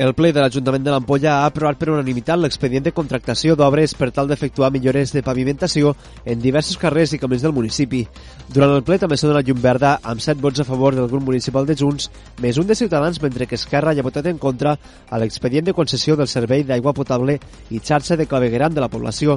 El ple de l'Ajuntament de l'Ampolla ha aprovat per unanimitat l'expedient de contractació d'obres per tal d'efectuar millores de pavimentació en diversos carrers i camins del municipi. Durant el ple també s'ha donat llum verda amb 7 vots a favor del grup municipal de Junts, més un de Ciutadans, mentre que Esquerra ha votat en contra a l'expedient de concessió del servei d'aigua potable i xarxa de clavegueram de la població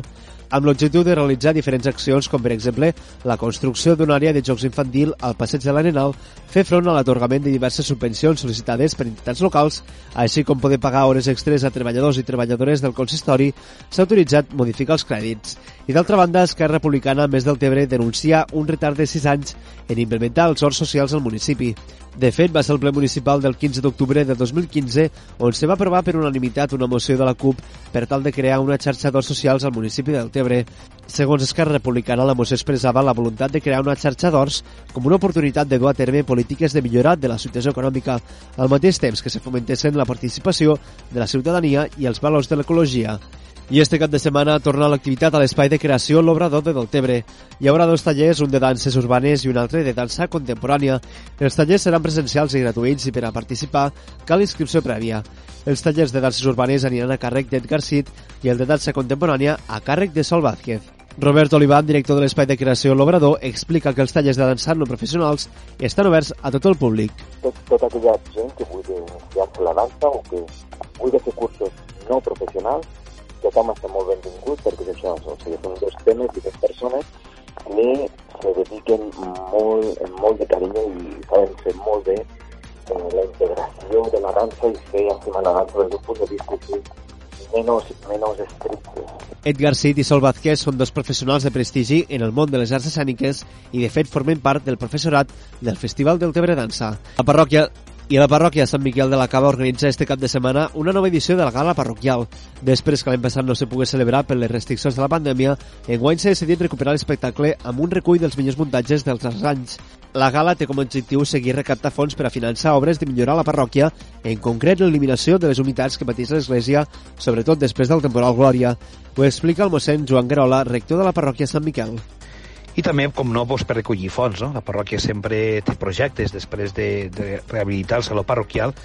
amb l'objectiu de realitzar diferents accions com per exemple la construcció d'una àrea de jocs infantil al passeig de l'Arenal, fer front a l'atorgament de diverses subvencions sol·licitades per entitats locals, així com poder pagar hores extres a treballadors i treballadores del consistori, s'ha autoritzat modificar els crèdits. I d'altra banda, Esquerra Republicana, més del Tebre, denuncia un retard de 6 anys en implementar els horts socials al municipi. De fet, va ser el ple municipal del 15 d'octubre de 2015 on se va aprovar per unanimitat una moció de la CUP per tal de crear una xarxa d'horts socials al municipi del Tebre. Segons Esquerra Republicana, la moció expressava la voluntat de crear una xarxa d'horts com una oportunitat de dur a terme polítiques de millorat de la situació econòmica, al mateix temps que se fomentessin la participació de la ciutadania i els valors de l'ecologia. I este cap de setmana torna l'activitat a l'espai de creació L'Obrador de Deltebre. Hi haurà dos tallers, un de danses urbanes i un altre de dansa contemporània. Els tallers seran presencials i gratuïts i per a participar cal inscripció prèvia. Els tallers de danses urbanes aniran a càrrec d'Edgar Cid i el de dansa contemporània a càrrec de Sol Vázquez. Robert Olivan, director de l'espai de creació L'Obrador, explica que els tallers de dansa no professionals estan oberts a tot el públic. Tot, tota aquella gent que vulgui iniciar-se la dansa o que vulgui fer cursos no professionals tothom està molt benvingut perquè això, o sigui, són dos temes i dos persones que se dediquen molt, molt de carinyo i saben fer molt bé eh, la integració de la dansa i fer encima la dansa des d'un punt de vista que menos, menos estricte. Edgar Cid i Sol Vázquez són dos professionals de prestigi en el món de les arts escèniques i de fet formen part del professorat del Festival del Tebre Dansa. La parròquia i la parròquia Sant Miquel de la Cava organitza este cap de setmana una nova edició de la gala parroquial. Després que l'any passat no se pogués celebrar per les restriccions de la pandèmia, enguany s'ha decidit recuperar l'espectacle amb un recull dels millors muntatges dels altres anys. La gala té com a objectiu seguir recaptar fons per a finançar obres de millorar la parròquia, en concret l'eliminació de les humitats que pateix l'Església, sobretot després del temporal Glòria. Ho explica el mossèn Joan Garola, rector de la parròquia Sant Miquel i també, com no, doncs, per recollir fons. No? La parròquia sempre té projectes després de, de rehabilitar el saló parroquial,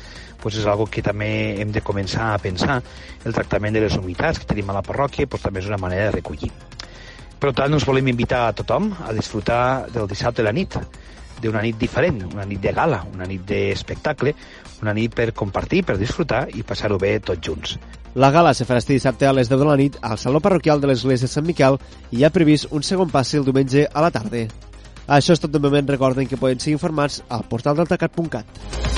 doncs és algo que també hem de començar a pensar. El tractament de les humitats que tenim a la parròquia doncs, també és una manera de recollir. Per tant, ens volem invitar a tothom a disfrutar del dissabte a la nit, d'una nit diferent, una nit de gala, una nit d'espectacle, una nit per compartir, per disfrutar i passar-ho bé tots junts. La gala se farà este dissabte a les 10 de la nit al Saló Parroquial de l'Església de Sant Miquel i hi ha previst un segon passi el diumenge a la tarda. Això és tot de moment. Recorden que poden ser informats al portal deltacat.cat.